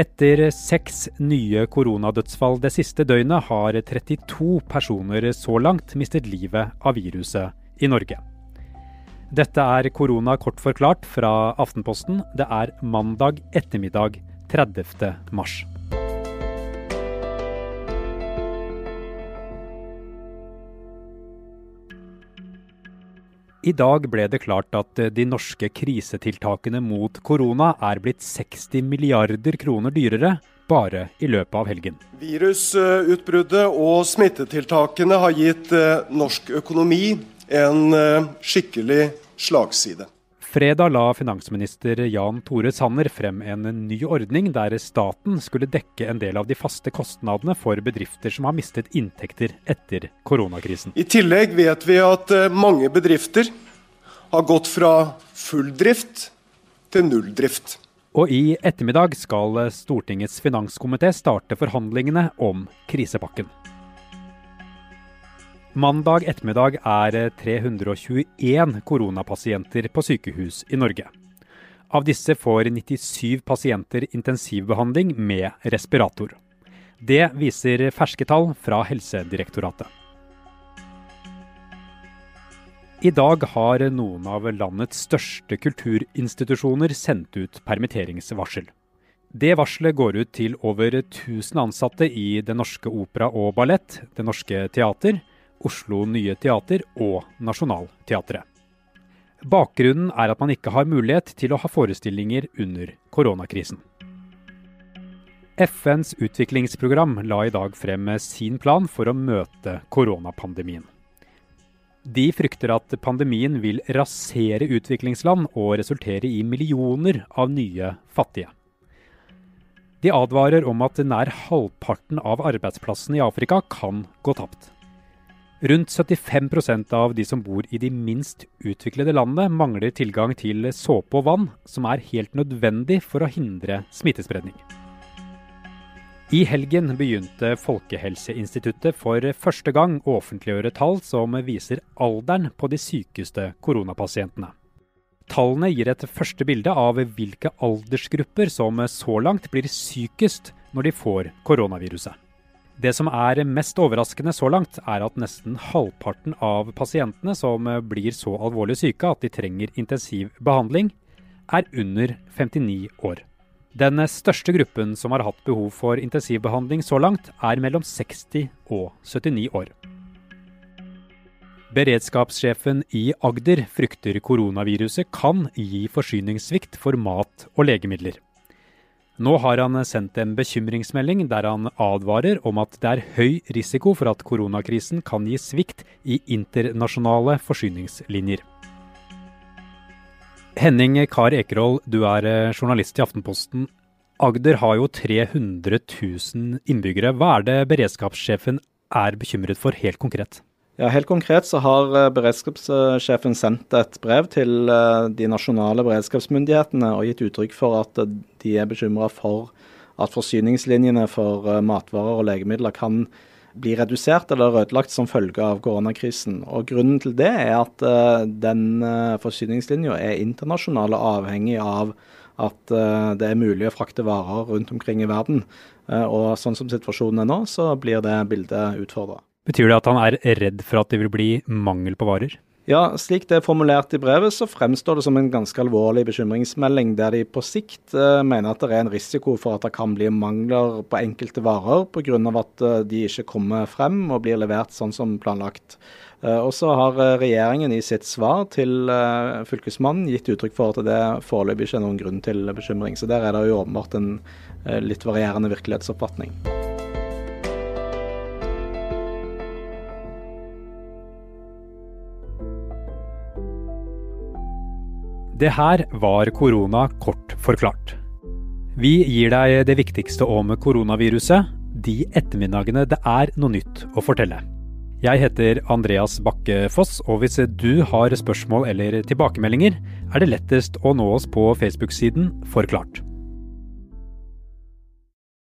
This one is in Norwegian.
Etter seks nye koronadødsfall det siste døgnet har 32 personer så langt mistet livet av viruset i Norge. Dette er korona kort forklart fra Aftenposten. Det er mandag ettermiddag 30. mars. I dag ble det klart at de norske krisetiltakene mot korona er blitt 60 milliarder kroner dyrere bare i løpet av helgen. Virusutbruddet og smittetiltakene har gitt eh, norsk økonomi en eh, skikkelig slagside. Fredag la finansminister Jan Tore Sanner frem en ny ordning der staten skulle dekke en del av de faste kostnadene for bedrifter som har mistet inntekter etter koronakrisen. I tillegg vet vi at eh, mange bedrifter har gått fra full drift til null drift. Og i ettermiddag skal Stortingets finanskomité starte forhandlingene om krisepakken. Mandag ettermiddag er 321 koronapasienter på sykehus i Norge. Av disse får 97 pasienter intensivbehandling med respirator. Det viser ferske tall fra Helsedirektoratet. I dag har noen av landets største kulturinstitusjoner sendt ut permitteringsvarsel. Det varselet går ut til over 1000 ansatte i Det Norske Opera og Ballett, Det Norske Teater, Oslo Nye Teater og Nationaltheatret. Bakgrunnen er at man ikke har mulighet til å ha forestillinger under koronakrisen. FNs utviklingsprogram la i dag frem sin plan for å møte koronapandemien. De frykter at pandemien vil rasere utviklingsland og resultere i millioner av nye fattige. De advarer om at nær halvparten av arbeidsplassene i Afrika kan gå tapt. Rundt 75% av de som bor i de minst utviklede landene, mangler tilgang til såpe og vann, som er helt nødvendig for å hindre smittespredning. I helgen begynte Folkehelseinstituttet for første gang å offentliggjøre tall som viser alderen på de sykeste koronapasientene. Tallene gir et første bilde av hvilke aldersgrupper som så langt blir sykest når de får koronaviruset. Det som er mest overraskende så langt, er at nesten halvparten av pasientene som blir så alvorlig syke at de trenger intensiv behandling, er under 59 år. Den største gruppen som har hatt behov for intensivbehandling så langt, er mellom 60 og 79 år. Beredskapssjefen i Agder frykter koronaviruset kan gi forsyningssvikt for mat og legemidler. Nå har han sendt en bekymringsmelding der han advarer om at det er høy risiko for at koronakrisen kan gi svikt i internasjonale forsyningslinjer. Henning Kar Ekerhold, du er eh, journalist i Aftenposten. Agder har jo 300 000 innbyggere. Hva er det beredskapssjefen er bekymret for helt konkret? Ja, Helt konkret så har eh, beredskapssjefen sendt et brev til eh, de nasjonale beredskapsmyndighetene og gitt uttrykk for at eh, de er bekymra for at forsyningslinjene for matvarer og legemidler kan bli redusert eller ødelagt som følge av koronakrisen. Og Grunnen til det er at den forsyningslinja er internasjonal og avhengig av at det er mulig å frakte varer rundt omkring i verden. Og sånn som situasjonen er nå, så blir det bildet utfordra. Betyr det at han er redd for at det vil bli mangel på varer? Ja, slik det er formulert i brevet, så fremstår det som en ganske alvorlig bekymringsmelding, der de på sikt eh, mener at det er en risiko for at det kan bli mangler på enkelte varer pga. at eh, de ikke kommer frem og blir levert sånn som planlagt. Eh, og så har eh, regjeringen i sitt svar til eh, fylkesmannen gitt uttrykk for at det foreløpig ikke er noen grunn til bekymring. Så der er det jo åpenbart en eh, litt varierende virkelighetsoppfatning. Det her var korona kort forklart. Vi gir deg det viktigste om koronaviruset de ettermiddagene det er noe nytt å fortelle. Jeg heter Andreas Bakke Foss, og hvis du har spørsmål eller tilbakemeldinger, er det lettest å nå oss på Facebook-siden Forklart.